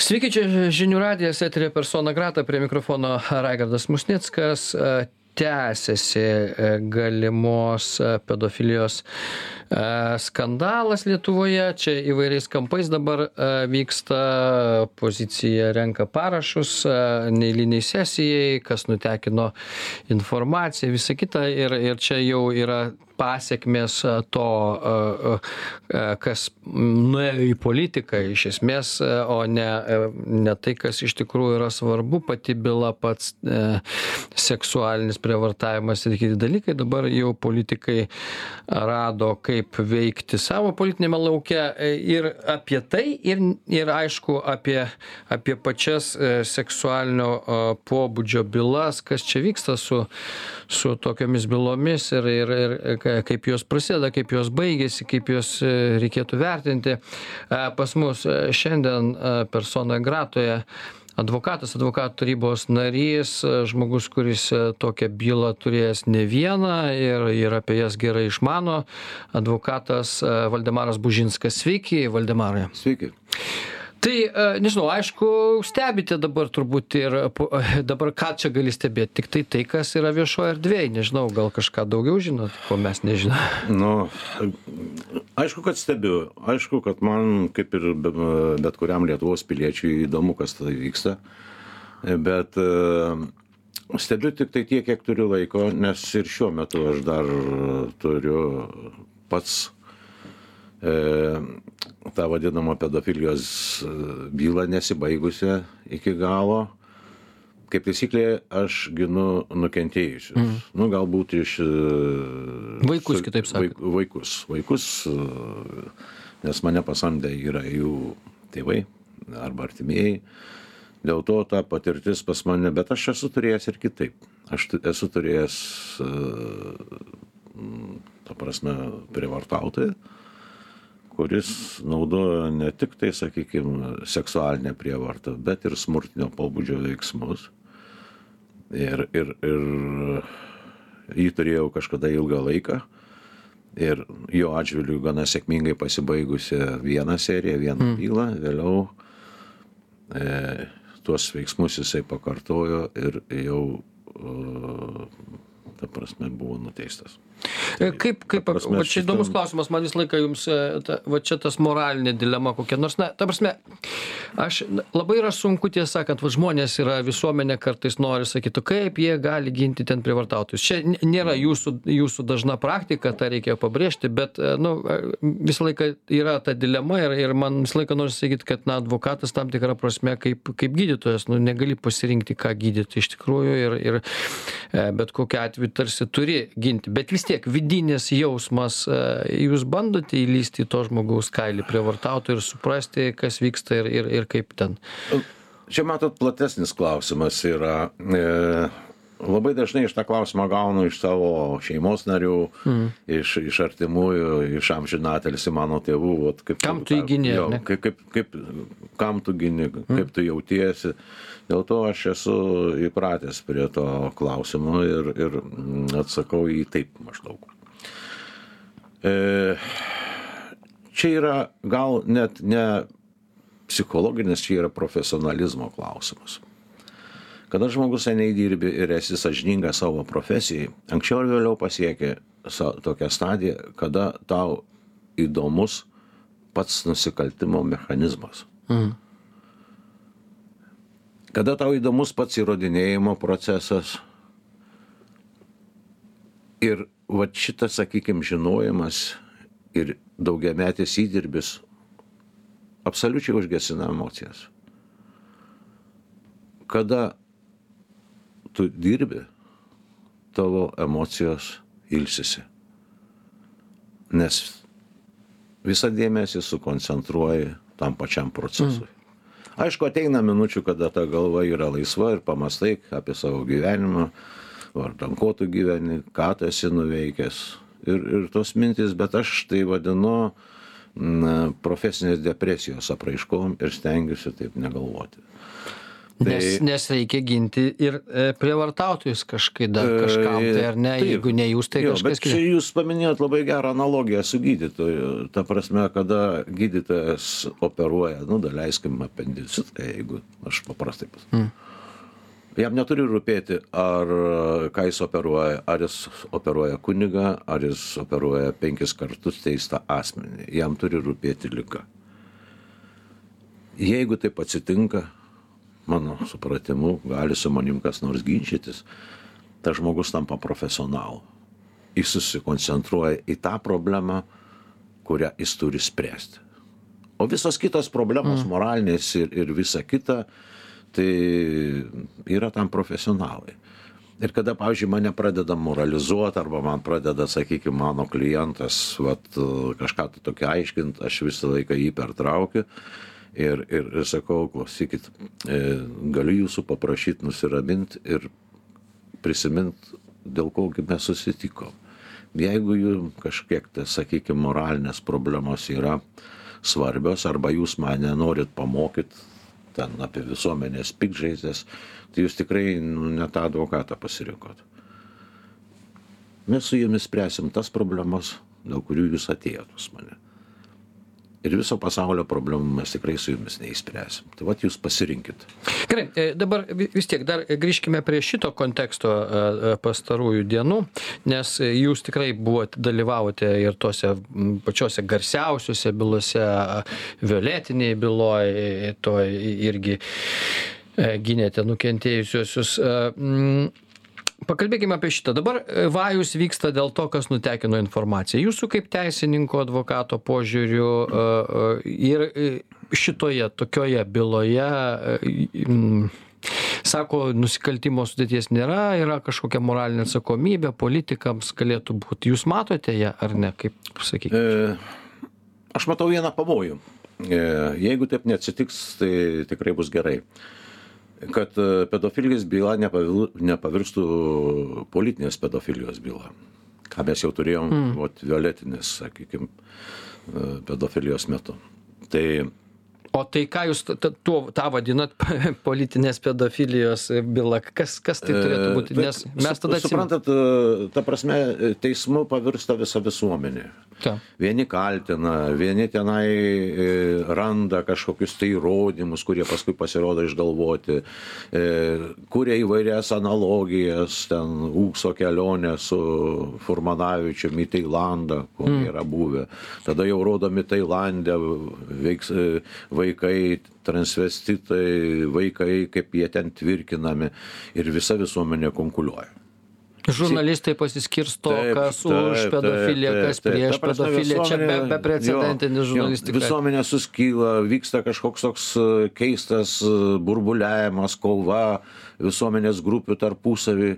Sveiki, čia žinių radijas, eterė persona grata, prie mikrofono Raigardas Musnickas. Tęsiasi e, galimos e, pedofilijos e, skandalas Lietuvoje. Čia įvairiais kampais dabar vyksta, pozicija renka parašus neįliniai sesijai, kas nutekino informaciją, visa kita. Ir, ir čia jau yra pasekmės to, kas nuėjo į politiką iš esmės, o ne, ne tai, kas iš tikrųjų yra svarbu, pati byla pats e, seksualinis prievartavimas ir kiti dalykai. Dabar jau politikai rado, kaip veikti savo politinėme lauke ir apie tai, ir, ir aišku, apie, apie pačias e, seksualinio pobūdžio bylas, kas čia vyksta su, su tokiamis bylomis ir, ir, ir kaip jos prasideda, kaip jos baigėsi, kaip jos e, reikėtų vertinti. E, pas mus e, šiandien personoje gratoje advokatas, advokatų tarybos narys, žmogus, kuris tokią bylą turėjęs ne vieną ir, ir apie jas gerai išmano, advokatas Valdemaras Bužinskas. Sveiki, Valdemarai. Sveiki tai e, nežinau aišku stebite dabar turbūt ir dabar ką čia gali stebėt? Tiktai tai kas yra viešoj erdvėj nežinau gal kažką daugiau žinot ko mes nežinom nu aišku kad stebiu. Aišku kad man kaip ir bet kuriam lietuvos piliečiui įdomu kas tada vyksta. Bet e, stebiu tiktai tiek kiek turiu laiko nes ir šiuo metu aš dar turiu pats e, tą vadinamą pedofilijos e, bylą nesibaigusią iki galo. Kaip taisyklė, aš ginu nukentėjusius. Mm. Nu, galbūt iš. E, vaikus, kitaip sakant. Vaikus. Vaikus, e, nes mane pasamdė yra jų tėvai arba artimieji. Dėl to ta patirtis pas mane, bet aš esu turėjęs ir kitaip. Aš esu turėjęs, ta prasme, privartautoją kuris naudojo ne tik tai, sakykime, seksualinę prievartą, bet ir smurtinio pobūdžio veiksmus. Ir, ir, ir jį turėjau kažkada ilgą laiką. Ir jo atžvilgiu gana sėkmingai pasibaigusi vieną seriją, vieną mm. bylą, vėliau e, tuos veiksmus jisai pakartojo ir jau, e, ta prasme, buvo nuteistas. E, kaip, kaip, va čia įdomus klausimas, man visą laiką jums, e, ta, va čia tas moralinė dilema kokia nors, na, ta prasme, aš labai yra sunku tiesą sakant, va žmonės yra visuomenė kartais nori sakyti, kaip jie gali ginti ten privartautojus. Čia nėra jūsų, jūsų dažna praktika, tą reikia pabrėžti, bet, e, nu, visą laiką yra ta dilema ir, ir man visą laiką nori sakyti, kad, na, advokatas tam tikrą prasme kaip, kaip gydytojas, nu, negali pasirinkti, ką gydyti iš tikrųjų ir, ir bet kokiu atveju tarsi turi ginti, bet vis tiek vidinis jausmas e, jūs bandote įlįsti į to žmogaus kailį prievartautojo ir suprasti kas vyksta ir ir ir kaip ten. Čia matot platesnis klausimas yra e, labai dažnai aš tą klausimą gaunu iš savo šeimos narių mm. iš iš artimųjų iš amžinatilsį mano tėvų vat kaip kam tu jį gini jo kaip kaip kaip kam tu gini mm. kaip tu jautiesi dėl to aš esu įpratęs prie to klausimo ir ir atsakau į taip maždaug E, čia yra gal net ne psichologinis, čia yra profesionalizmo klausimas. Kada žmogus seniai dirbi ir esi sažininga savo profesijai, anksčiau ar vėliau pasiekia tokią stadiją, kada tau įdomus pats nusikaltimo mechanizmas. Mm. Kada tau įdomus pats įrodinėjimo procesas ir vat šitas sakykim žinojimas ir daugiametis įdirbis absoliučiai užgesina emocijas. Kada tu dirbi, tavo emocijos ilsisi. Nes visą dėmesį sukoncentruoji tam pačiam procesui. Mm. Aišku, ateina minučių, kada ta galva yra laisva ir pamastai apie savo gyvenimą, vardan ko tu gyveni, ką tu esi nuveikęs. Ir, ir tos mintis, bet aš tai vadinu na, profesinės depresijos apraiškom ir stengiuosi taip negalvoti. Nes, nes reikia ginti ir e, prievartautojus kažkaip dar kažkam, tai ar ne, Taip. jeigu ne jūs, tai jo, kažkas kitas. jūs paminėjot labai gerą analogiją su gydytoju. Ta prasme, kada gydytojas operuoja, nu, daleiskim apendicitą, jeigu aš paprastai pas. Mm. Jam neturi rūpėti, ar ką jis operuoja, ar jis operuoja kunigą, ar jis operuoja penkis kartus teistą asmenį. Jam turi rūpėti lyga. Jeigu taip atsitinka, mano supratimu, gali su manim kas nors ginčytis, tas žmogus tampa profesionalu. Jis susikoncentruoja į tą problemą, kurią jis turi spręsti. O visos kitos problemos, mm. moralinės ir, ir visa kita, tai yra tam profesionalai. Ir kada, pavyzdžiui, mane pradeda moralizuoti arba man pradeda, sakykime, mano klientas vat, kažką tai tokio aiškinti, aš visą laiką jį pertraukiu ir, ir, ir sakau, klausykit, e, galiu jūsų paprašyti nusiraminti ir prisiminti, dėl kogi mes susitikom. Jeigu jums kažkiek, tai, sakykime, moralinės problemos yra svarbios arba jūs mane norit pamokyti ten apie visuomenės pikžaizės, tai jūs tikrai nu, ne tą advokatą pasirinkot. Mes su jumis spręsim tas problemas, dėl kurių jūs atėjot pas mane. Ir viso pasaulio problemų mes tikrai su jumis neįspręsim. Tai vad jūs pasirinkit. Gerai, e, dabar vi- vis tiek dar grįžkime prie šito konteksto e, e, pastarųjų dienų, nes jūs tikrai buvote, dalyvavote ir tose pačiose garsiausiose bylose, violetiniai byloje, to irgi gynėte nukentėjusiosius. M, Pakalbėkime apie šitą. Dabar e, vajus vyksta dėl to, kas nutekino informaciją. Jūsų kaip teisininko, advokato požiūriu e, e, ir e, šitoje tokioje byloje, sako, nusikaltimo sudėties nėra, yra kažkokia moralinė atsakomybė, politikams galėtų būti. Jūs matote ją ar ne, kaip sakykite? E, aš matau vieną pavojų. Jeigu taip neatsitiks, tai tikrai bus gerai. Kad e, pedofilijos byla nepavirstų politinės pedofilijos byla. Ką mes jau turėjom, mm. vat, violetinės, sakykime, pedofilijos metu. Tai O tai ką jūs t- t- tuo, tą vadinat politinės pedofilijos byla? Kas, kas tai turėtų būti? Bet Nes mes tada Suprantat, e, ta prasme, e, teismu pavirsta visa visuomenė. Ta. Vieni kaltina, vieni tenai e, randa kažkokius tai įrodymus, kurie paskui pasirodo išgalvoti, e, kuria įvairias analogijas, ten Ūkso kelionė su Furmanavičiumi į Tailandą, kur mm. yra buvę. Tada jau rodomi Tailandė veiks, e, vaikai, transvestitai, vaikai, kaip jie ten tvirkinami ir visa visuomenė konkuliuoja. Žurnalistai pasiskirsto, Taip, kas taip, už pedofiliją, kas prieš pedofiliją. Čia be, jo, jo, žurnalistika. Visuomenė suskyla, vyksta kažkoks toks e, keistas e, burbuliavimas, kova visuomenės grupių tarpusavį.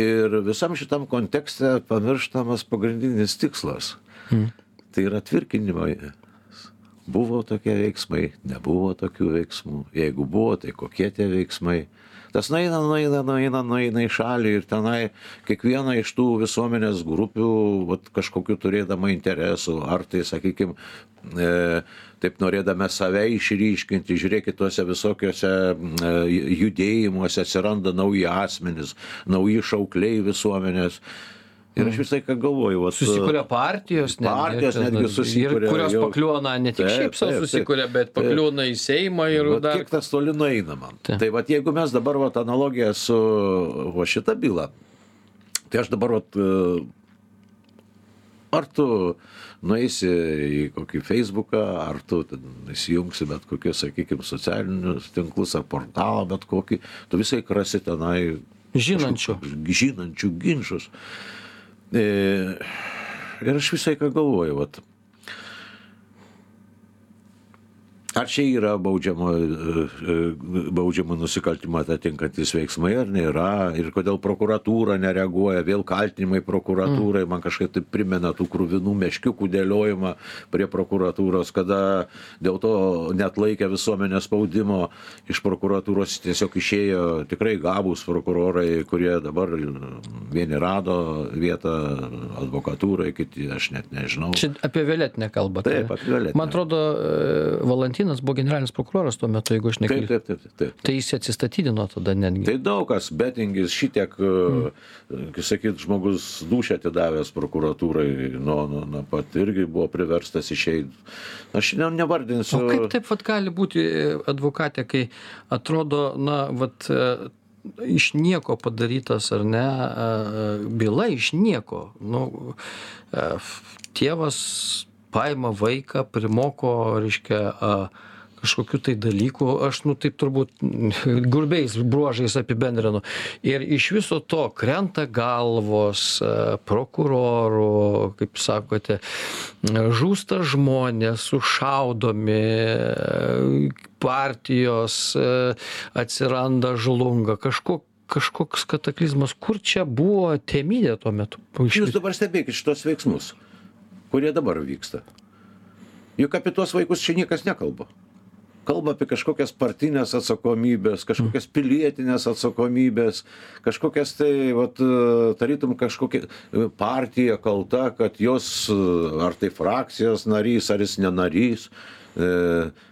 Ir visam šitam kontekste pamirštamas pagrindinis tikslas. Hmm. Tai yra tvirkinimai. Buvo tokie veiksmai, nebuvo tokių veiksmų. Jeigu buvo, tai kokie tie veiksmai. Tas nueina, nueina, nueina, nueina į šalį ir tenai kiekviena iš tų visuomenės grupių vat, kažkokiu turėdama interesų, ar tai, sakykime, e, taip norėdame save išryškinti, žiūrėkit, tuose visokiuose e, judėjimuose atsiranda nauji asmenys, nauji šaukliai visuomenės. Ir aš visai ką galvoju, vat, Susikuria partijos, netgi, Partijos netgi susikuria, Ir kurios jau- pakliūna ne tik Taip, šiaip savo taip, taip. susikuria, bet Taip. pakliūna į Seimą ir Vat dar. Kiek tas toli nueina man. Taip. Tai vad jeigu mes dabar vat analogiją su va šita byla, tai aš dabar vat, e, ar tu nueisi į kokį Facebooką, ar tu įsijungsi bet kokius, sakykime, socialinius tinklus ar portalą, bet kokį, tu visai rasi tenai Žinančių. žinančių ginčius. E, ir aš visai ką galvoju, vat, Ar čia yra baudžiamo, e, e, baudžiamo nusikaltimo atitinkantis veiksmai, ar nėra, ir kodėl prokuratūra nereaguoja, vėl kaltinimai prokuratūrai, man kažkaip tai primena tų krūvinų meškiukų dėliojimą prie prokuratūros, kada dėl to net laikė visuomenės spaudimo iš prokuratūros tiesiog išėjo tikrai gabūs prokurorai, kurie dabar vieni rado vietą advokatūrai, kiti aš net nežinau. Čia apie violetinę kalbą. Taip, apie violetinę. Man atrodo, e, Valantinas Bogdaninas buvo generalinis prokuroras tuo metu, jeigu aš Taip, neklystu. taip, taip, taip. Tai jis atsistatydino tada netgi. Tai daug kas, betingis šitiek, mm. kaip sakyt, žmogus dušę atidavęs prokuratūrai, nuo, nuo, nuo pat irgi buvo priverstas išeiti. Aš ne, nevardinsiu. O kaip taip vat gali būti e, advokatė, kai atrodo, na, vat, e, iš nieko padarytas ar ne, e, byla iš nieko. Nu, e, tėvas paima vaiką, primoko, reiškia, a, kažkokių tai dalykų, aš, nu, taip turbūt grubiais bruožais apibendrinu. Ir iš viso to krenta galvos prokurorų, kaip sakote, žūsta žmonės, sušaudomi, partijos atsiranda žlunga, kažko, kažkoks kataklizmas. Kur čia buvo temidė tuo metu? Jūs dabar stebėkit šitos veiksmus, kurie dabar vyksta. Juk apie tuos vaikus čia niekas nekalba. Kalba apie kažkokias partinės atsakomybės, kažkokias pilietinės atsakomybės, kažkokias tai, vat, tarytum, kažkokia partija kalta, kad jos, ar tai frakcijos narys, ar jis nenarys, e,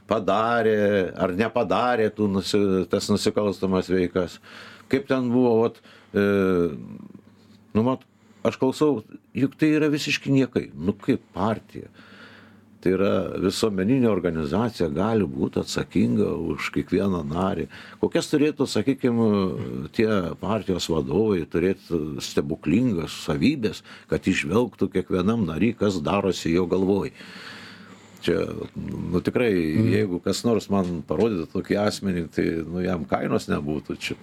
padarė ar nepadarė tų nusi, tas nusikalstamas veikas. Kaip ten buvo, vat, e, nu, mat, aš klausau, juk tai yra visiškai niekai, nu kaip partija. Tai yra visuomeninė organizacija gali būti atsakinga už kiekvieną narį. Kokias turėtų, sakykime, tie partijos vadovai turėti stebuklingas savybės, kad išvelgtų kiekvienam nariui, kas darosi jo galvoj. Čia, nu tikrai, jeigu kas nors man parodytų tokį asmenį, tai nu, jam kainos nebūtų. Čia,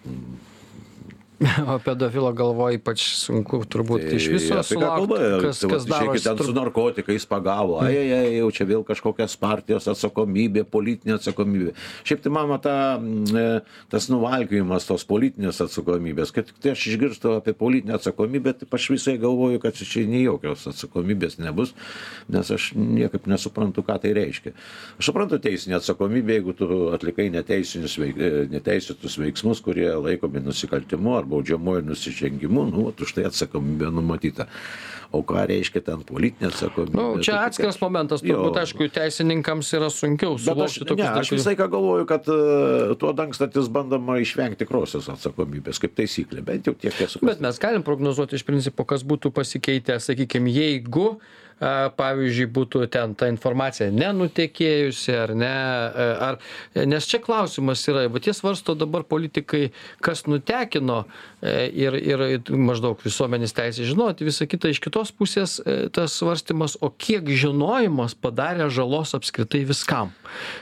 O pedofilo galvoje ypač sunku turbūt iš viso sulaukti, kas, Tai kas darosi. ten su narkotikais pagavo, ai, ai, ai, jau čia vėl kažkokias partijos atsakomybė, politinė atsakomybė. Šiaip tai mama ta, mm, e, tas nuvalkiojimas tos politinės atsakomybės, kad tai aš išgirstu apie politinę atsakomybę, tai aš visai galvoju, kad čia nei jokios atsakomybės nebus, nes aš niekaip nesuprantu, ką tai reiškia. Aš suprantu teisinę atsakomybę, jeigu tu atlikai e, neteisėtus veiksmus, kurie laikomi nusikaltimu ar baudžiamuoju nusižengimu, nu, vat už tai atsakomybė numatyta. O ką reiškia ten politinė atsakomybė? Nu, čia Tai atskiras tokia- momentas, turbūt, aišku, teisininkams yra sunkiau suvokti tokius aš visą laiką galvoju, kad uh, tuo dangstantis bandoma išvengti tikrosios atsakomybės, kaip taisyklė, bent jau tiek esu. Bet mes galim prognozuoti iš principo, kas būtų pasikeitę, sakykime, jeigu, a, pavyzdžiui, būtų ten ta informacija nenutekėjusi ar ne, ar, nes čia klausimas yra, bet jie svarsto dabar politikai, kas nutekino e, ir, ir maždaug visuomenės teisė žinoti, visa kita iš kitos pusės e, tas svarstymas, o kiek žinojimas padarė žalos apskritai viskam.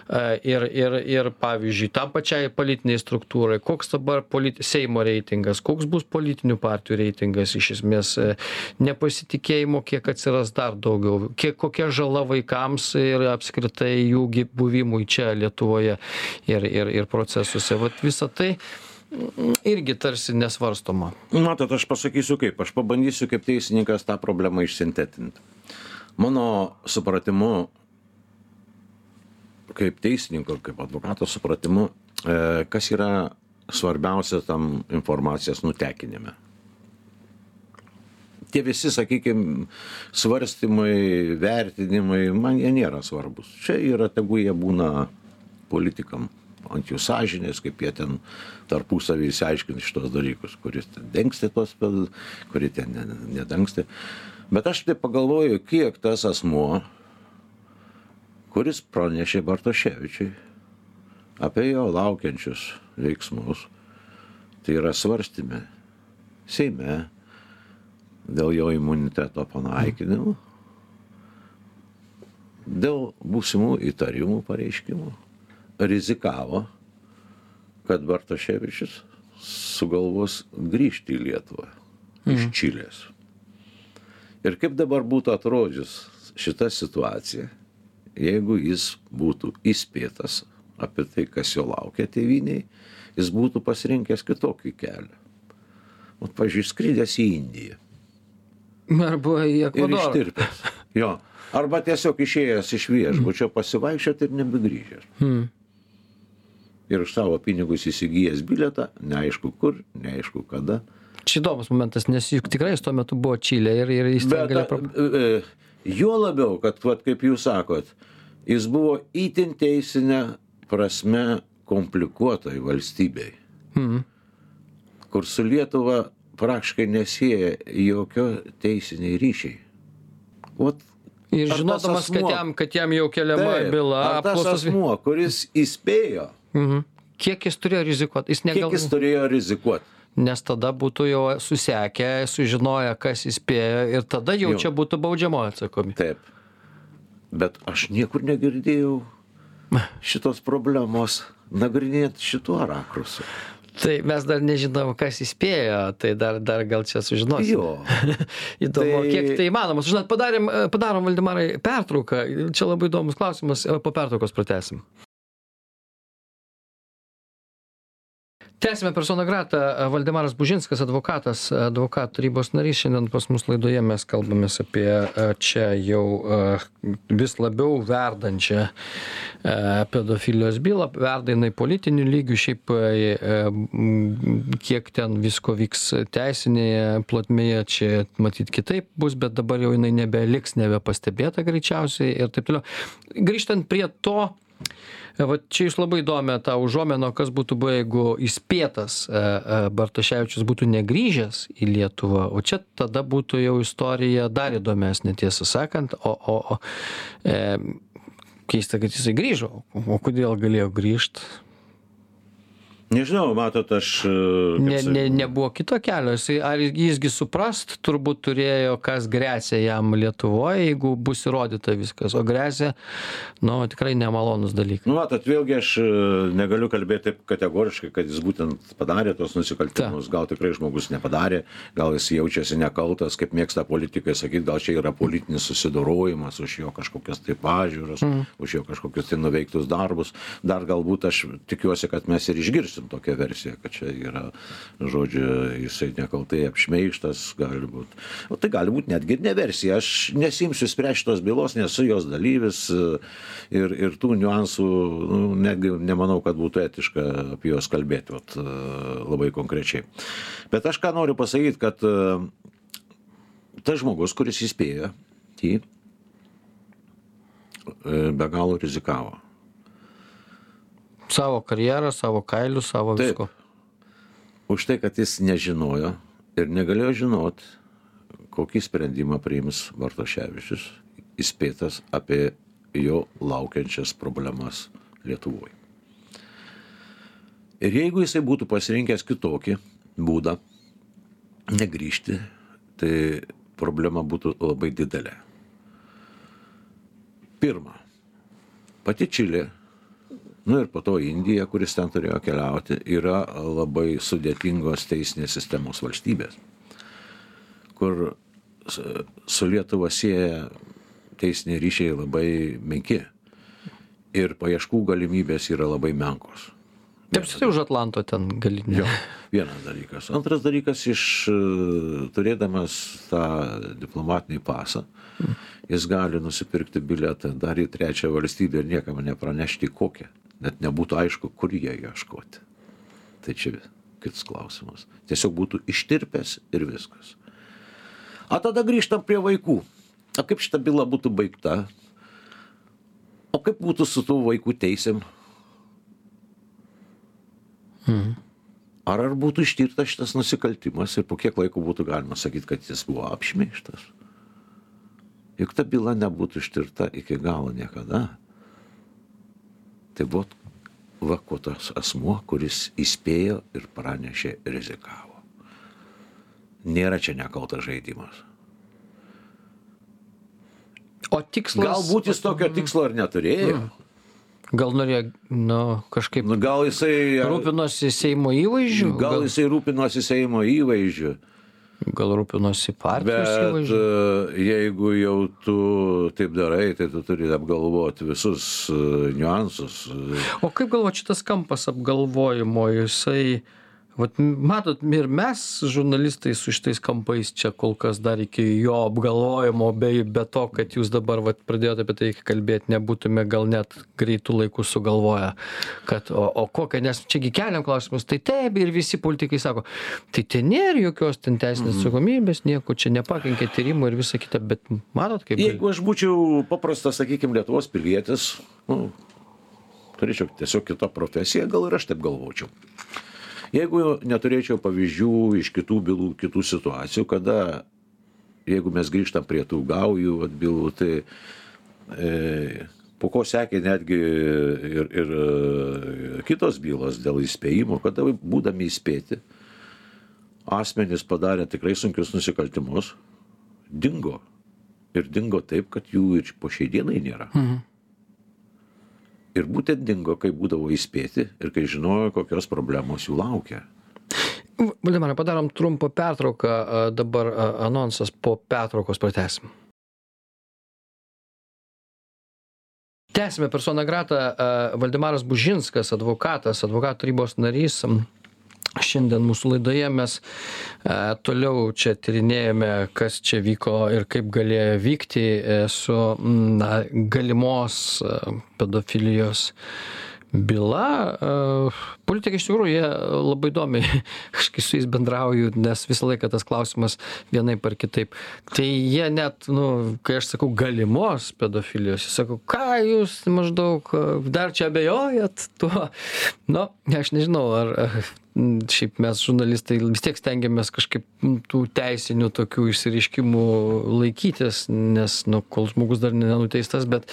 E, Ir, ir, ir pavyzdžiui, tam pačiai politiniai struktūrai, koks dabar politi Seimo reitingas, koks bus politinių partijų reitingas, iš esmės nepasitikėjimo, kiek atsiras dar daugiau, kiek kokia žala vaikams ir apskritai jų gi buvimui čia Lietuvoje ir, ir, ir procesuose. Vat visa tai irgi tarsi nesvarstoma. Matot, aš pasakysiu kaip, aš pabandysiu kaip teisininkas tą problemą išsintetinti. Mano supratimu, kaip teisininko, kaip advokato supratimu, e, kas yra svarbiausia tam informacijos nutekinime. Tie visi, sakykime, svarstymai, vertinimai, man jie nėra svarbus. Čia yra, tegu jie būna politikam ant jų sąžinės, kaip jie ten tarpusavį įsiaiškins šitos dalykus, kuris ten dengsti tos, kuri ten ne- nedengsti. Bet aš taip pagalvoju, kiek tas asmuo, kuris pranešė Bartoševičiui apie jo laukiančius veiksmus, tai yra svarstymė Seime dėl jo imuniteto panaikinimo, dėl būsimų įtarimų pareiškimų, rizikavo, kad Bartoševičius sugalvos grįžti į Lietuvą iš Čilės. Ir kaip dabar būtų atrodžius šita situacija, jeigu jis būtų įspėtas apie tai, kas jo laukia tėviniai, jis būtų pasirinkęs kitokį kelią. O, pažiūrėjau, skrydęs į Indiją Arba į ir Ekvadorą. ištirpęs. Jo. Arba tiesiog išėjęs iš viešbučio pasivaikščioti ir nebegrįžęs. Hmm. Ir už savo pinigus įsigijęs biletą, neaišku kur, neaišku kada. Čia įdomus momentas, nes juk tikrai jis tuo metu buvo Čilė ir, ir jis ten galėjo... a, pro- e, e, juo labiau, kad, vat, kaip jūs sakot, jis buvo itin teisinė prasme komplikuotoj valstybėj, Mhm. kur su Lietuva praktiškai nesieja jokio teisiniai ryšiai. Vat Ir žinodamas, kad asmuo- jam, kad jam jau keliama taip, byla, ar tas apklausas. asmuo, kuris įspėjo, Mhm. Kiek jis turėjo rizikuoti? Jis kiek negal... jis turėjo rizikuoti. Nes tada būtų jau susekę, sužinoję, kas įspėjo ir tada jau Jo. čia būtų baudžiamo atsakomybė. Taip. Bet aš niekur negirdėjau šitos problemos nagrinėti šituo rakursu. Tai mes dar nežinom, kas įspėjo, tai dar, dar gal čia sužinosim. Jo. Įdomu, Tai- kiek tai įmanoma. Žinot, padarėm, padarom, Valdemarai, pertrauką. Čia labai įdomus klausimas, po pertraukos pratesim. Tęsime persona grata. Valdemaras Bužinskas, advokatas, advokatų tarybos narys. Šiandien pas mus laidoje mes kalbamės apie e, čia jau e, vis labiau verdančią e, pedofilijos bylą. Verda jinai politiniu lygiu, šiaip kiek ten visko vyks teisinėje plotmėje, čia matyt kitaip bus, bet dabar jau jinai nebeliks, nebepastebėta greičiausiai ir taip toliau. Grįžtant prie to, Va čia jūs labai įdomią tą užuomeną, kas būtų buvę, jeigu įspėtas e, e, Bartoševičius būtų negrįžęs į Lietuvą, o čia tada būtų jau istorija dar įdomesnė, tiesą sakant, o, o, o e, keista, kad jisai grįžo, o kodėl galėjo grįžti? Nežinau, matot, aš. e, Ne, ne, nebuvo kito kelio, jisai, ar jisgi suprast, turbūt turėjo, kas grėsia jam Lietuvoje, jeigu bus įrodyta viskas, o grėsia, nu, tikrai nemalonus dalykas. Nu, matot, vėlgi aš e, negaliu kalbėti taip kategoriškai, kad jis būtent padarė tos nusikaltimus. Gal tikrai žmogus nepadarė, gal jis jaučiasi nekaltas, kaip mėgsta politikai sakyti, gal čia yra politinis susidorojimas už jo kažkokias tai pažiūras, mm. už jo kažkokius tai nuveiktus darbus. Dar galbūt aš tikiuosi, kad mes ir išgirsim tokią versiją, kad čia yra, žodžiu, jisai nekaltai apšmeištas, gali būti. O tai gali būti netgi ir ne versija. Aš nesimsiu spręsti tos bylos, nesu jos dalyvis e, ir, ir tų niuansų, nu, netgi nemanau, kad būtų etiška apie juos kalbėti vat, e, labai konkrečiai. Bet aš ką noriu pasakyti, kad e, tas žmogus, kuris įspėjo, jį be galo rizikavo. Savo karjerą, savo kailių, savo Taip. visko. Už tai, kad jis nežinojo ir negalėjo žinot, kokį sprendimą priims Bartoševičius, įspėtas apie jo laukiančias problemas Lietuvoje. Ir jeigu jisai būtų pasirinkęs kitokį būdą, negrįžti, tai problema būtų labai didelė. Pirma, pati Čilė, nu ir po to Indija, kuris ten turėjo keliauti, yra labai sudėtingos teisinės sistemos valstybės, kur su- Lietuva sieja teisiniai ryšiai labai menki ir paieškų galimybės yra labai menkos. Taip, tai už Atlanto ten gali. Jo, vienas dalykas. Antras dalykas, iš e, turėdamas tą diplomatinį pasą, jis gali nusipirkti biletą dar į trečią valstybę ir niekam nepranešti kokią. Net nebūtų aišku, kur jie ieškoti. Tai čia kitas klausimas. Tiesiog būtų ištirpęs ir viskas. O tada grįžtam prie vaikų. O kaip šita byla būtų baigta? O kaip būtų su tų vaikų teisėm? Ar ar būtų ištirtas šitas nusikaltimas ir po kiek laiko būtų galima sakyti, kad jis buvo apšmeištas? Juk ta byla nebūtų ištirta iki galo niekada. Tai buvo va kuo tas asmuo, kuris įspėjo ir pranešė rizikavo. Nėra čia nekaltas žaidimas. O tikslas. Galbūt jis tokio tikslo ir neturėjo. Gal norėjo, nu, kažkaip Nu, gal jisai. rūpinosi Seimo įvaizdžiu, Gal jisai rūpinosi Seimo įvaizdžiu. gal rūpinosi partijos Bet įvaizdžiu. e, jeigu jau tu taip darai, tai tu turi apgalvoti visus e, niuansus. e. O kaip galvo šitas kampas apgalvojimo, jisai vat matot ir mes žurnalistai su šitais kampais čia kol kas dar iki jo apgalvojimo bei be to kad jūs dabar vat pradėjot apie tai kalbėt nebūtume gal net greitu laiku sugalvoję kad o o kokia nes čia gi keliam klausimus tai taip ir visi politikai sako tai ten nėr jokios ten teisinės atsakomybės nieko čia nepakenkė tyrimui ir visa kita bet matot kaip Jeigu aš būčiau paprastas, sakykime, Lietuvos pilietis, nu, turėčiau tiesiog kitą profesiją, gal ir aš taip galvočiau. Jeigu neturėčiau pavyzdžių iš kitų bylų, kitų situacijų, kada, jeigu mes grįžtam prie tų gaujų vat, bylų, tai e, po ko sekė netgi ir, ir e, kitos bylos dėl įspėjimo, kada būdami įspėti, asmenys padarė tikrai sunkius nusikaltimus, dingo. Ir dingo taip, kad jų ir po šiai dienai nėra. Mhm. Ir būtent dingo, kai būdavo įspėti ir kai žinojo, kokios problemos jų laukia. Valdemarai, padarom trumpą pertrauką, dabar anonsas po pertraukos pratesim. Tęsime persona grata Valdemaras Bužinskas, advokatas, advokatų tarybos narys. Šiandien mūsų laidoje mes e, toliau čia tyrinėjame, kas čia vyko ir kaip galėjo vykti e, su na, galimos e, pedofilijos byla. E, Politikai iš tikrųjų jie labai įdomiai, aš kai su jais bendrauju, nes visą laiką tas klausimas vienai par kitaip. Tai jie net, nu, kai aš sakau galimos pedofilijos, jie sako, ką jūs maždaug dar čia abejojat tuo. Nu, aš nežinau, ar m, šiaip mes žurnalistai vis tiek stengiamės kažkaip m, tų teisinių tokių išsireiškimų laikytis, nes, nu, kol žmogus dar nenuteistas, bet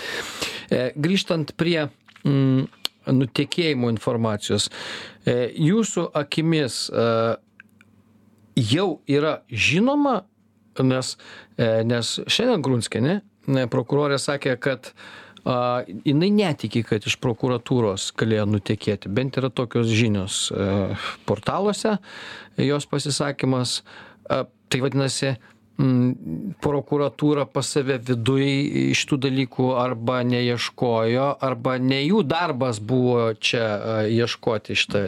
e, grįžtant prie mm, nutekėjimo informacijos. E, jūsų akimis e, jau yra žinoma, nes, e, nes šiandien Grunskienė, prokurorė sakė, kad a, jinai netiki, kad iš prokuratūros galėjo nutekėti. Bent yra tokios žinios a, portaluose jos pasisakymas. A, tai vadinasi, mm, prokuratūra pas save viduj šitų dalykų arba neieškojo, arba ne jų darbas buvo čia ieškoti šitą.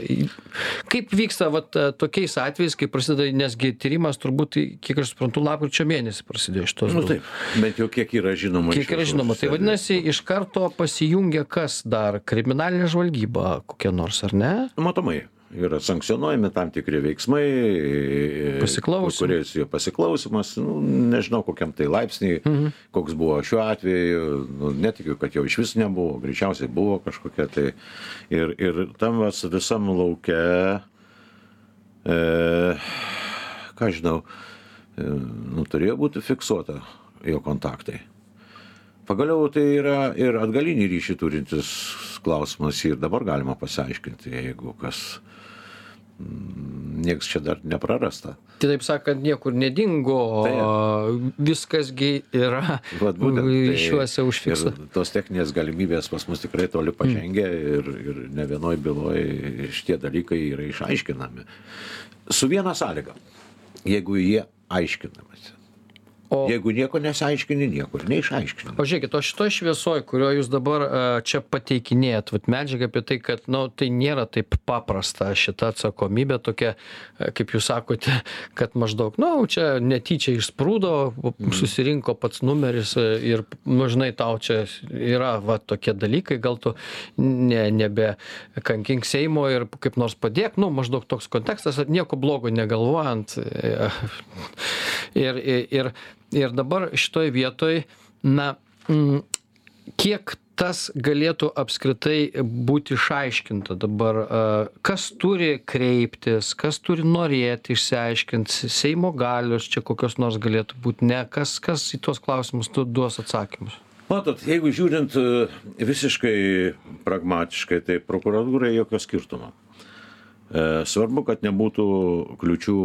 Kaip vyksta vat, tokiais atvejais, kai prasideda, nesgi tyrimas turbūt, kiek aš suprantu, lapkričio mėnesį prasidėjo šitos. Nu, bylų. taip, bent jau kiek yra žinoma. Kiek yra žinoma, tai vadinasi, iš karto pasijungia kas dar? Kriminalinė žvalgyba kokia nors, ar ne? Matomai, yra sankcionuojami tam tikri veiksmai, kuriais jo pasiklausimas, nu, nežinau kokiam tai laipsniai, mhm. koks buvo šiuo atveju, nu, netikiu, kad jau iš vis nebuvo, greičiausiai buvo kažkokia tai. Ir, ir tam vas visam laukia, e, ką žinau, e, nu, turėjo būti fiksuota jo kontaktai. Pagaliau tai yra ir atgalinį ryšį turintis klausimas ir dabar galima pasiaiškinti, jeigu kas niekas čia dar neprarasta. Kitaip sakant, niekur nedingo, Taip. viskasgi yra Vat būtent, tai šiuose užfiksuota. Tos techninės galimybės pas mus tikrai toli pažengę ir, ir ne vienoj byloje šitie dalykai yra išaiškinami. Su viena sąlyga. Jeigu jie aiškinamasi. O, Jeigu nieko nesiaiškini, nieko ir neišaiškini. o žiūrėkit, o šitoj šviesoj, kurio jūs dabar a, čia pateikinėjat, vat medžiaga apie tai, kad, na, tai nėra taip paprasta šita atsakomybė tokia, a, kaip jūs sakote, kad maždaug, na, čia netyčia išsprūdo, susirinko pats numeris a, ir, nu, žinai, tau čia yra, va, tokie dalykai, gal tu ne, nebe kankink Seimo ir kaip nors padėk, nu, maždaug toks kontekstas, nieko blogo negalvojant. e, Ir, ir, ir, ir dabar šitoj vietoj, na, mm, kiek tas galėtų apskritai būti išaiškinta dabar, kas turi kreiptis, kas turi norėti išsiaiškinti, Seimo galios čia kokios nors galėtų būti, ne, kas, kas į tuos klausimus tu duos atsakymus. Matot, jeigu žiūrint e, visiškai pragmatiškai, tai prokuratūrai jokio skirtumo. E, Svarbu, kad nebūtų kliučių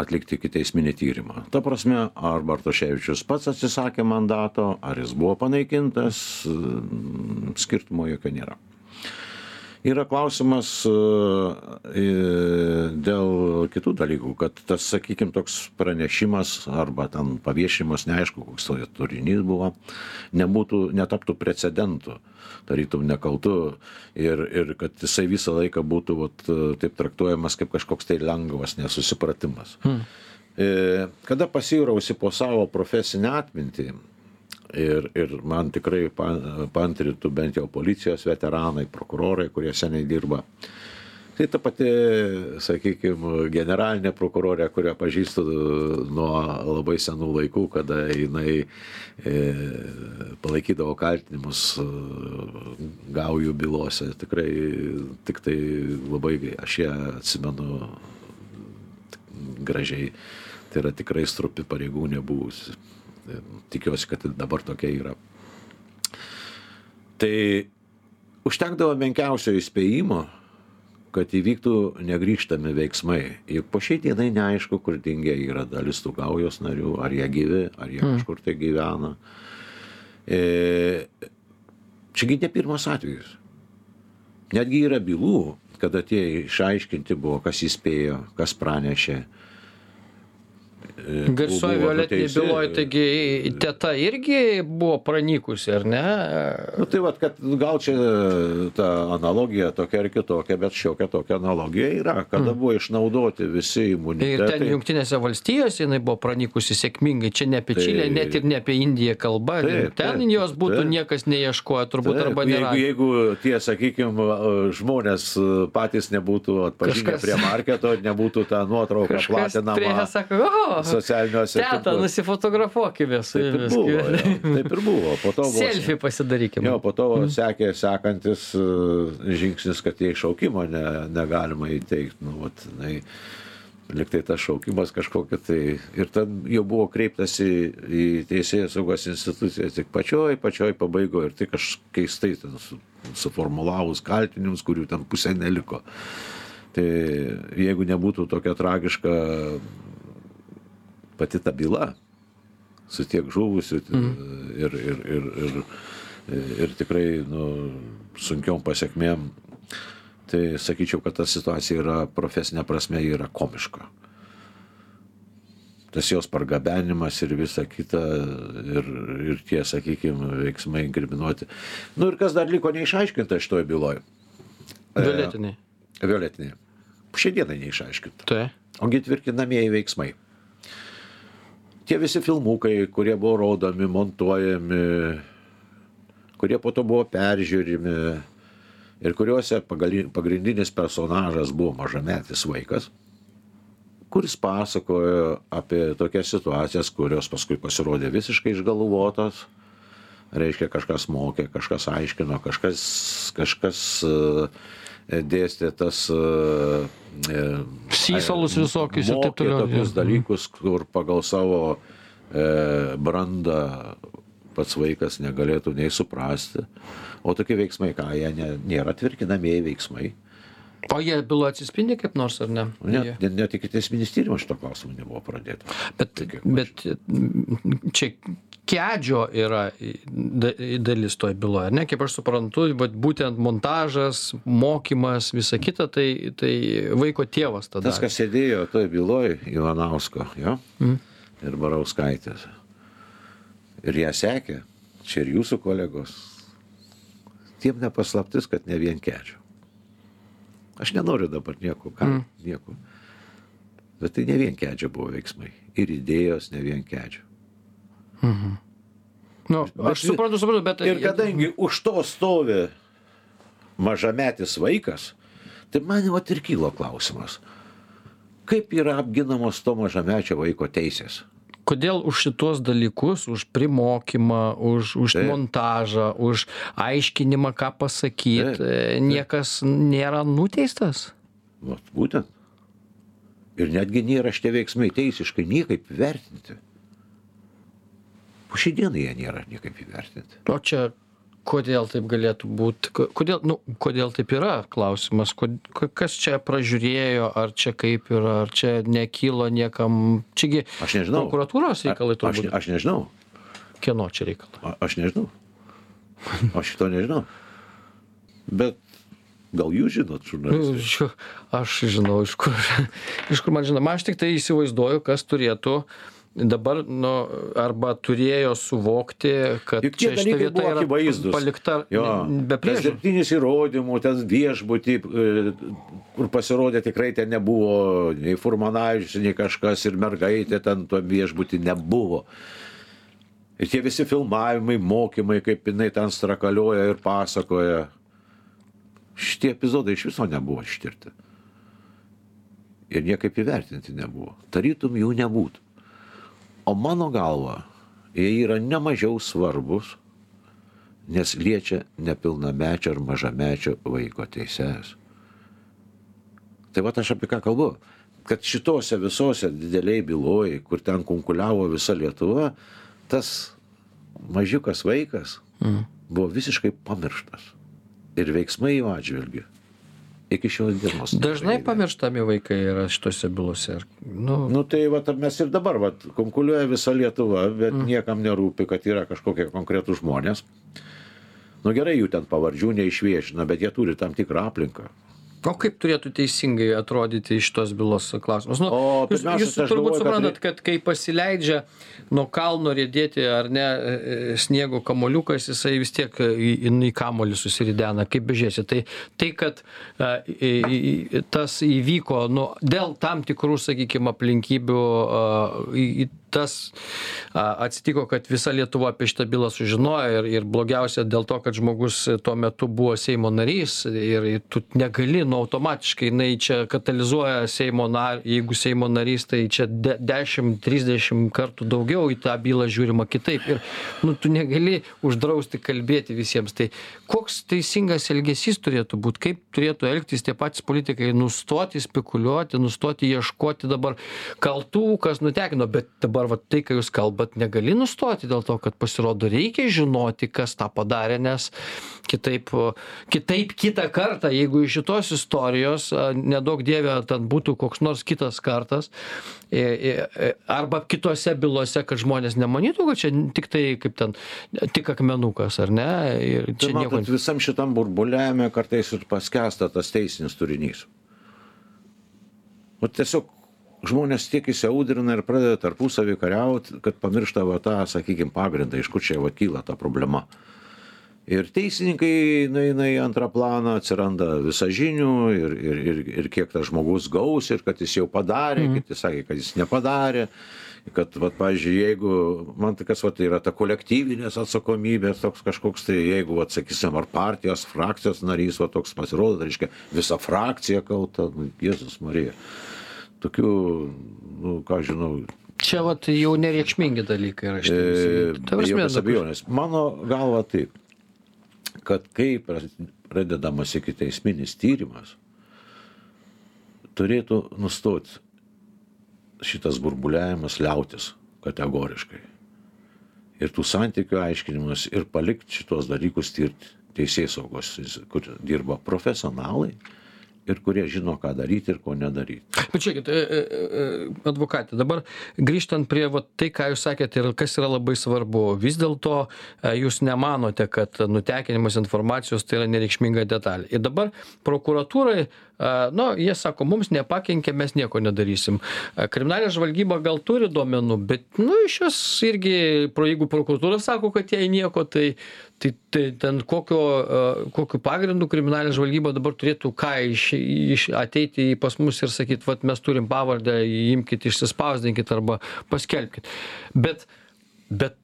atlikti kiteisminį tyrimą. Ta prasme, ar Bartoševičius pats atsisakė mandato, ar jis buvo panaikintas, skirtumo jokio nėra. Yra klausimas e, e, dėl kitų dalykų, kad tas, sakykime, toks pranešimas arba ten paviešinimas, neaišku, koks to turinys buvo, nebūtų, netaptų precedentų, tarytum nekaltu ir, ir kad jisai visą laiką būtų vat, taip traktuojamas kaip kažkoks tai lengvas nesusipratimas. Hmm. E, kada pasirausi po savo profesinę atmintį, ir, ir man tikrai pantrytų bent jau policijos veteranai, prokurorai, kurie seniai dirba, tai ta pati, sakykime, generalinė prokurorė, kurią pažįstu nuo labai senų laikų, kada jinai e, palaikydavo kaltinimus e, gaujų bylose, tikrai tik tai labai aš ją atsimenu gražiai. Tai yra tikrai stropi pareigūnė buvusi. Tikiuosi, kad dabar tokia yra. Tai užtekdavo menkiausio įspėjimo, kad įvyktų negryžtami veiksmai. Juk po šiai dienai neaišku, kur dingia yra dalis tų gaujos narių, ar jie gyvi, ar jie mm. kažkur tai gyvena. E, čiagi ne pirmas atvejis. Netgi yra bylų, kada tie išaiškinti buvo, kas įspėjo, kas pranešė, Garsuoju violetiniai byloj, taigi teta irgi buvo pranykusi, ar ne? Nu, tai vad, kad gal čia ta analogija tokia ar kitokia, bet šiokia tokia analogija yra, kada mm. buvo išnaudoti visi imunitetai. Ir ten jungtinėse valstijose jinai buvo pranykusi sėkmingai, čia ne apie tai, Čilę, net ir ne apie Indiją kalba, taip, ten taip, jos būtų taip, niekas neieškojo, turbūt taip, arba ne. Jeigu, jeigu tie, sakykime, žmonės patys nebūtų atpažinę Kažkas... prie marketo, nebūtų ta nuotrauka platinama. Sako, oh, socialiniuose. Teta, nusifotografuokime su jumis. Taip ir buvo. Jo, taip ir buvo. Po to buvo Selfie pasidarykime. Jo, po to mm. sekė sekantis uh, žingsnis, kad jie šaukimo ne, negalima įteikti. Nu, vat, nai, liktai tas šaukimas kažkokia tai. Ir ten jau buvo kreiptasi į teisėjų saugos instituciją tik pačioj, pačioj pabaigoje. Ir tik aš keistai ten su, suformulavus kaltinimus, kurių ten pusė neliko. Tai jeigu nebūtų tokia tragiška pati ta byla su tiek žuvusių mm. ir, ir, ir, ir, ir tikrai nu, sunkiom pasiekmėm, tai sakyčiau, kad ta situacija yra profesinė prasme yra komiška. Tas jos pargabenimas ir visa kita, ir, ir tie, sakykime, veiksmai inkriminuoti. Nu ir kas dar liko neišaiškinta šitoje byloje? Violetiniai. E, violetiniai. Šiandieną neišaiškinta. Tai. Ogi tvirtinamieji veiksmai tie visi filmukai, kurie buvo rodomi, montuojami, kurie po to buvo peržiūrimi ir kuriuose pagrindinis personažas buvo mažametis vaikas, kuris pasakojo apie tokias situacijas, kurios paskui pasirodė visiškai išgalvotos. Reiškia, kažkas mokė, kažkas aiškino, kažkas, kažkas uh, dėstė tas Sysalus visokius ir taip toliau. Tokius dalykus, kur pagal savo e, brandą pats vaikas negalėtų nei suprasti. O tokie veiksmai, ką jie ne, nėra tvirkinamieji veiksmai. O jie bylo atsispindi kaip nors ar ne? Net, net, net iki teisminis tyrimas šito klausimu nebuvo pradėta. Bet, bet čia kedžio yra dalis toj byloj, ne? Kaip aš suprantu, bet būtent montažas, mokymas, visa kita, tai, tai vaiko tėvas tada. Tas, kas sėdėjo toj byloj, Ivanausko, jo, mm. ir Barauskaitės. Ir ją sekė, čia ir jūsų kolegos. Tiem nepaslaptis, kad ne vien kedžio. Aš nenoriu dabar nieko, ką, mm. nieko. Bet tai ne vien kedžio buvo veiksmai. Ir idėjos ne vien kedžio. Mhm. Nu, aš suprantu, suprantu, bet... Ir kadangi už to stovi mažametis vaikas, tai man jau ir kylo klausimas, kaip yra apginamos to mažamečio vaiko teisės? kodėl už šituos dalykus už primokymą už už montažą už aiškinimą ką pasakyt e, niekas nėra nuteistas? Vat būtent. Ir netgi nėra šitie veiksmai teisiškai niekaip vertinti po šiai dienai jie nėra niekaip įvertinti. O čia kodėl taip galėtų būt? Kodėl nu kodėl taip yra klausimas? Kod kas čia pražiūrėjo ar čia kaip yra ar čia nekilo niekam? Čia gi aš nežinau. prokuratūros reikalai turbūt. aš nežinau. Kieno čia reikalai? Aš nežinau. Aš šito nežinau. Bet Gal jūs žinot, Nu, žurnalistai? šiuo- Aš žinau, iš kur, iš kur man žinoma. Aš tik tai įsivaizduoju, kas turėtų dabar, nu, arba turėjo suvokti, kad čia šita vieta yra akivaizdus. palikta Jo, be priežasčių. dirbtinis įrodymų, tas viešbutį, e, kur pasirodė tikrai ten nebuvo nei Furmanavičius, nei kažkas ir mergaitė ten tuo viešbutį nebuvo. Ir tie visi filmavimai, mokymai, kaip jinai ten strakalioja ir pasakoja. Šitie epizodai iš viso nebuvo ištirti. Ir niekaip įvertinti nebuvo. Tarytum jų nebūtų. O mano galva, jie yra nemažiau svarbus, nes liečia nepilnamečio ar mažamečio vaiko teises. Tai va aš apie ką kalbu. Kad šitose visose dideliai byloji, kur ten konkuliavo visa Lietuva, tas mažiukas vaikas Mhm. buvo visiškai pamirštas. Ir veiksmai jų atžvilgiu. Iki šios dienos. Dažnai nepavyko. pamirštami vaikai yra šitose bylose. Nu, Nu tai va, mes ir dabar, va, konkuliuoja visa Lietuva, bet mm. niekam nerūpi, kad yra kažkokie konkretūs žmonės. Nu gerai, jų ten pavardžių neišviešina, bet jie turi tam tikrą aplinką. O kaip turėtų teisingai atrodyti iš tos bylos klausimas? Nu, O, jūs, jūs tai turbūt suprantat, reik- kad kai pasileidžia nuo kalno rėdėti ar ne e, e, sniego kamoliukas, jisai vis tiek e, į, į kamolį susiridena, kaip bežiūrėsi. Tai, tai kad a, į, į, tas įvyko nu, dėl tam tikrų, sakykime, aplinkybių, a, į tas a, atsitiko, kad visa Lietuva apie šitą bylą sužinojo ir, ir blogiausia dėl to, kad žmogus tuo metu buvo Seimo narys ir, ir tu negali, nu automatiškai jinai čia katalizuoja Seimo narį, jeigu Seimo narys, tai čia de, 10-30 kartų daugiau į tą bylą žiūrima kitaip ir nu, tu negali uždrausti kalbėti visiems. Tai koks teisingas elgesys turėtų būti, kaip turėtų elgtis tie patys politikai, nustoti spekuliuoti, nustoti ieškoti dabar kaltų, kas nutekino, bet dabar va, tai, ką jūs kalbat, negali nustoti dėl to, kad pasirodo reikia žinoti, kas tą padarė, nes kitaip, kitaip kitą kartą, jeigu iš šitos istorijos, nedaug dievė, ten būtų koks nors kitas kartas, e, e, arba kitose bylose, kad žmonės nemanytų, kad čia tik tai, kaip ten, tik akmenukas, ar ne? Ir Tai čia nieko. matot, visam šitam burbuliavime kartais ir paskesta tas teisinis turinys. O tiesiog žmonės tiek įsiaudrina ir pradeda tarpusavį kariauti, kad pamiršta va tą, sakykime, pagrindą, iš kur čia va kyla ta problema. Ir teisininkai nueina į antrą planą, atsiranda visažinių ir, ir, ir, ir kiek tas žmogus gaus ir kad jis jau padarė, mm. kiti sakė, kad jis nepadarė. Kad, vat, pavyzdžiui, jeigu, man tai kas, vat, tai yra ta kolektyvinės atsakomybės, toks kažkoks, tai jeigu, vat, sakysim, ar partijos, frakcijos narys, va, toks pasirodo, tai reiškia, visa frakcija kalta, nu, Jėzus Marija. Tokių, nu, ką žinau, Čia vat, jau nereikšmingi dalykai yra E, šitie. Ta be jokios abejonės. Mano galva taip, kad kai pradedamas iki teisminis tyrimas, turėtų nustoti šitas burbuliavimas liautis kategoriškai. Ir tų santykių aiškinimas ir palikti šitos dalykus tirti teisės saugos, kur dirba profesionalai ir kurie žino, ką daryti ir ko nedaryti. Žiūrėkit, e, e, e, advokatė, dabar grįžtant prie va, tai, ką jūs sakėte ir kas yra labai svarbu, vis dėlto jūs nemanote, kad nutekinimas informacijos tai yra nereikšminga detalė. Ir dabar prokuratūrai, nu, jie sako, mums nepakenkė, mes nieko nedarysim. Kriminalinė žvalgyba gal turi duomenų, bet, nu, iš jos irgi, jeigu prokuratūra sako, kad jai nieko, tai, tai, tai ten kokio, kokiu pagrindu kriminalinė žvalgyba dabar turėtų ką iš, iš ateiti pas mus ir sakyti, vat mes turim pavardę, imkite, išsispausdinkit arba paskelbkit. Bet, bet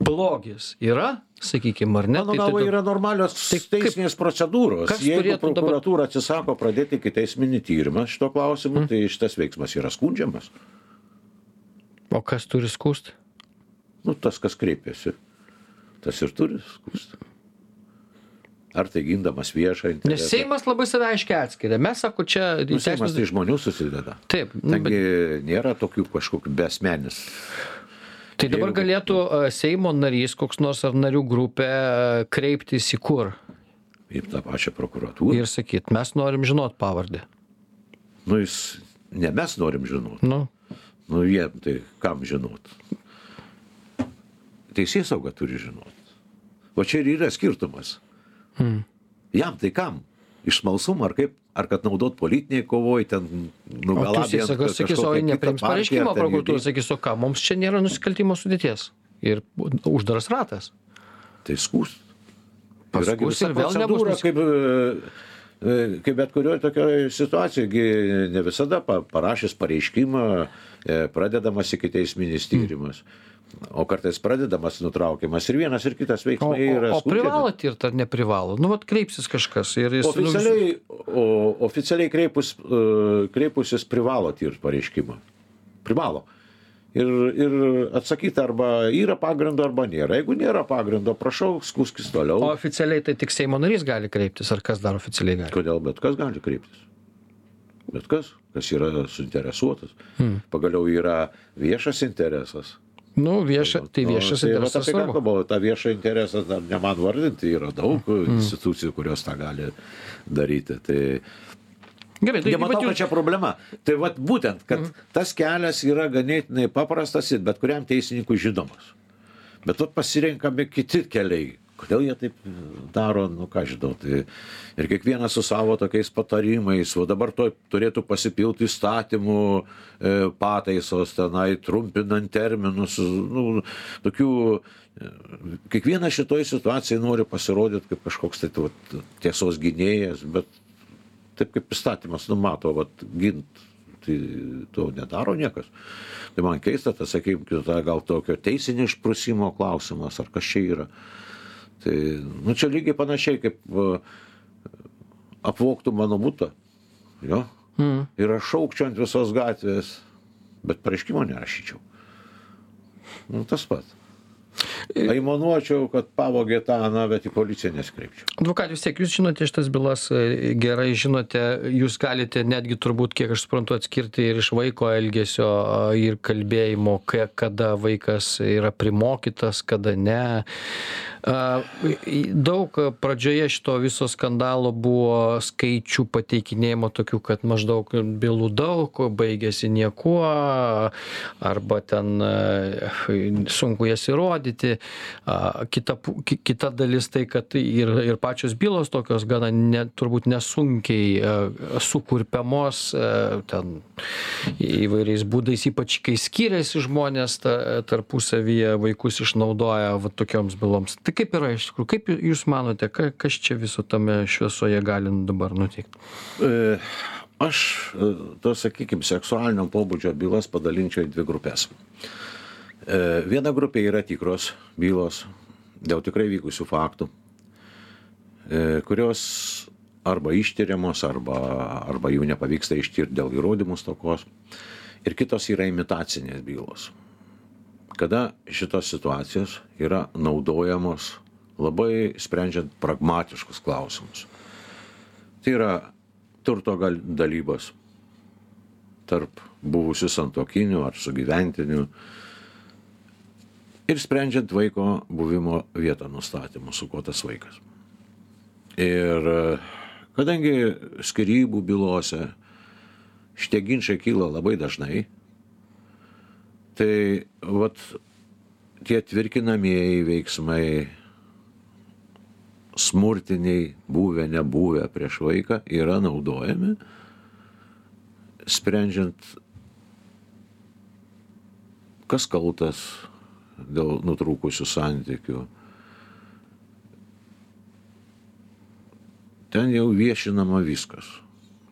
blogis yra, sakykime, ar ne? Mano Tai galva yra normalios Tai teisinės procedūros. Jeigu prokuratūra atsisako pradėti iki teisminį tyrimą šito klausimu, tai šitas veiksmas yra skundžiamas. O kas turi skūsti? Nu, tas, kas kreipiasi, tas ir turi skūsti. Ar tai gindamas viešą Nes interesą. Seimas labai save aiškiai atskiria. Mes, sako, čia... Nu, Seimas tai žmonių susideda. Taip, nu, Taigi bet, nėra tokių kažkokių besmenis. Tai dabar galėtų Seimo narys, koks nors ar narių grupė kreiptis į kur į tą pačią prokuratūrą. ir sakyti, mes norim žinot pavardę. Nu, jis, ne mes norim žinoti. Nu, Nu, jie, tai kam žinot? Teisės sauga turi žinot. O čia ir yra skirtumas. Hmm. Jam tai kam? iš smalsumo ar kaip ar kad naudot politinėj kovoj ten nugalabijant sakys, o partiją, pareiškimo prokuratūra, sakys, o ką, mums čia nėra nusikaltimo sudėties. Ir uždaras ratas. tai gi visa ir vėl nebus kaip, e, e, kaip bet kurioje tokioje situacijoje, ne visada pa- parašęs pareiškimą e, pradedamas iki teisminis tyrimas. O kartais pradedamas nutraukiamas ir vienas ir kitas O, veiksmai yra o, o privalo tirt ar neprivalo? Nu, vat kreipsis kažkas ir jis... nu, Oficialiai, o, oficialiai kreipus, e, kreipusis privalo tirti pareiškimą. Privalo. Ir, ir atsakyti arba yra pagrindo arba nėra. Jeigu nėra pagrindo, prašau, skuskis O toliau. oficialiai tai tik Seimo narys gali kreiptis, ar kas dar oficialiai gali? Kodėl bet kas gali kreiptis? Bet kas, kas yra suinteresuotas. Hmm. Pagaliau yra viešas interesas. Nu, vieša, tai Nu, viešas tai vat interesas ką svarbu. kalbu, tą viešą interesą dar ne man vardinti, yra daug Hmm. institucijų, kurios tą gali daryti. Tai Gerai, tai Nematau, vat kad jūs- čia problema. Tai vat būtent, kad mm. tas kelias yra ganėtinai paprastas ir bet kuriam teisininkui žinomas. Bet vat pasirenkami kiti keliai. Kodėl jie taip daro, nu ką žinau. Tai ir kiekvienas su savo tokiais patarimais, o dabar to turėtų pasipilti įstatymų e, pataisos tenai, trumpinant terminus, nu, tokių. e, Kiekvienas šitoj situacijai nori pasirodyti kaip kažkoks tai vat, tiesos gynėjas, bet taip kaip įstatymas numato, vat, gint, tai to nedaro niekas. Tai man keista, tas, sakykime, gal tokio teisinio išprusimo klausimas, ar kas čia yra. Tai, nu, čia lygiai panašiai kaip apvoktų mano būtą. Jo? Mm. Ir aš šaukčiau ant visos gatvės, bet pareiškimo nerašyčiau. Nu, tas pats. Aimanuočiau, kad pavogė tą, na, bet į policiją neskreipčiau. Advokat, vis tiek jūs žinote šitas bylas e, gerai, žinote, jūs galite netgi turbūt, kiek aš suprantu, atskirti ir iš vaiko elgesio ir kalbėjimo, kada vaikas yra primokytas, kada ne. Daug pradžioje šito viso skandalo buvo skaičių pateikinėjimo tokių, kad maždaug bylų daug, baigėsi niekuo, arba ten e, sunku jas įrodyti. A, Kita, kita dalis tai, kad ir, ir pačios bylos tokios gana ne, turbūt nesunkiai e, sukurpiamos e, ten įvairiais būdais, ypač kai skiriasi žmonės ta, tarpusavyje, vaikus išnaudoja va, tokioms byloms. Tai kaip yra iš tikrųjų, kaip jūs manote, ka, kas čia viso tame šviesoje gali dabar nutikti? E, Aš, e, to sakykime, seksualinio pobūdžio bylas padalinčiau į dvi grupės. E, Viena grupė yra tikros bylos dėl tikrai vykusių faktų, e, kurios arba ištyriamos, arba, arba jų nepavyksta ištirti dėl įrodymų stokos. Ir kitos yra imitacinės bylos. Kada šitos situacijos yra naudojamos labai sprendžiant pragmatiškus klausimus. Tai yra turto dalybos tarp buvusių santokinių ar sugyventinių ir sprendžiant vaiko buvimo vietą nustatymus, su kuo tas vaikas. Ir e, kadangi skirybų bylose šitie ginčiai kyla labai dažnai, tai vat tie tvirkinamieji veiksmai, smurtiniai, buvę, nebuvę prieš vaiką yra naudojami, sprendžiant, kas kaltas dėl nutrūkusių santykių. Ten jau viešinama viskas.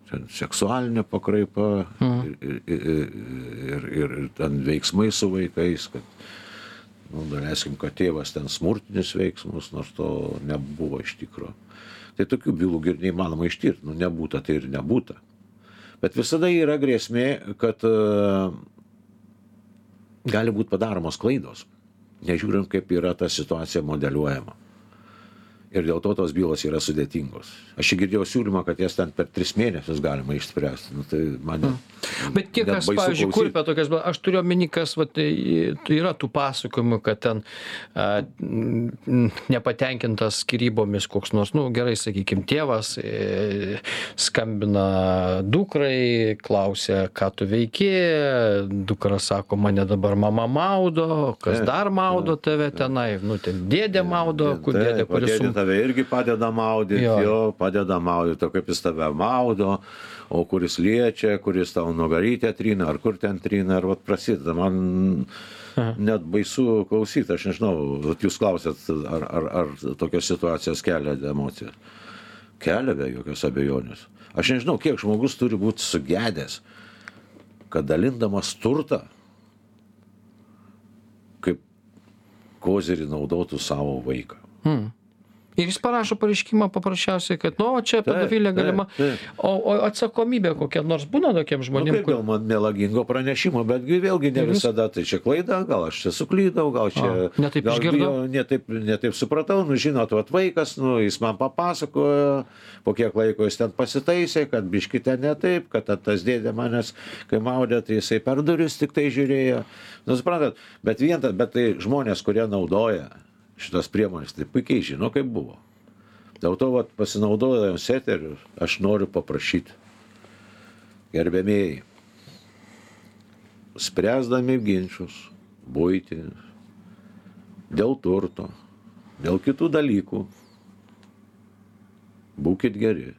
Ten seksualinė pakraipa ir, ir, ir, ir, ir, ir ten veiksmai su vaikais, kad nu, daleiskim, kad tėvas ten smurtinius veiksmus, nors to nebuvo iš tikro. Tai tokių bylų ir neįmanoma ištirti, nu nebūta, tai ir nebūta. Bet visada yra grėsmė, kad e, gali būti padaromos klaidos, nežiūrint, kaip yra ta situacija modeliuojama. Ir dėl to tos bylos yra sudėtingos. Aš čia girdėjau siūlymą, kad jas ten per tris mėnesius galima išspręsti. Nu, tai man net- Bet tie, kas, pavyzdžiui, kurpia tokias, bylas, aš turiu omeny, kas vat, tai yra tų pasakojimų, kad ten a, nepatenkintas skirybomis koks nors, nu gerai, sakykime, tėvas e, skambina dukrai, klausia, ką tu veiki, dukra sako, mane dabar mama maudo, kas dar maudo tave tenai, nu ten dėdė maudo, kur dėdė, kuris tave irgi padeda maudyti, Jo. jo. padeda maudyti, o kaip jis tave maudo, o kuris liečia, kuris tau nugarytę trina, ar kur ten trina, ar vat prasideda. Man net baisu klausyti, aš nežinau, jūs klausėt, ar, ar, ar tokios situacijos kelia emocijas. Kelia be jokios abejonės. Aš nežinau, kiek žmogus turi būti sugedęs, kad dalindamas turtą, kaip kozerį naudotų savo vaiką. Ir jis parašo pareiškimą paprasčiausiai, kad, nu, čia pedofilija taip, galima. taip. O, o atsakomybė kokia nors būna tokiem Nu, žmonėm, kaip dėl man melagingo pranešimo, betgi vėlgi ne visada tai čia klaida, gal aš čia suklydau, gal čia... A, ne taip gal išgirdau? bijo- Ne taip, ne taip supratau, nu žinot, vat vaikas, nu jis man papasakojo, po kiek laiko jis ten pasitaisė, kad biški ten ne taip, kad tas dėdė manęs, kai maudė, tai jisai per duris tik tai žiūrėjo. Nu, suprantat, bet vien bet tai žmonės, kurie naudoja šitas priemonės, tai puikiai žino, kaip buvo. Dėl to, vat, pasinaudojant eteriu, aš noriu paprašyti, gerbėmėjai, spręsdami ginčius, būtinius, dėl turto, dėl kitų dalykų, būkit geri,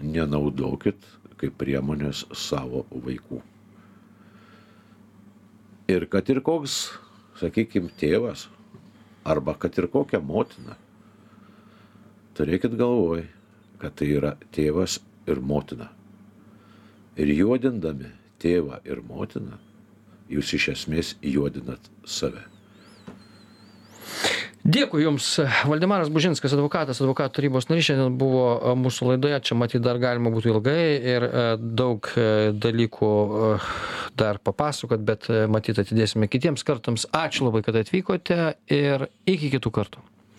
nenaudokit kaip priemonės savo vaikų. Ir kad ir koks, sakykime, tėvas, arba kad ir kokia motina, turėkit galvoj, kad tai yra tėvas ir motina. Ir juodindami tėvą ir motiną, jūs iš esmės juodinat save. Dėkui Jums, Valdemaras Bužinskas, advokatas, advokatų tarybos narys, šiandien buvo e, mūsų laidoje, čia matyti dar galima būtų ilgai ir e, daug e, dalykų dar papasakot, bet matyt atidėsime kitiems kartams. Ačiū labai, kad atvykote ir iki kitų kartų.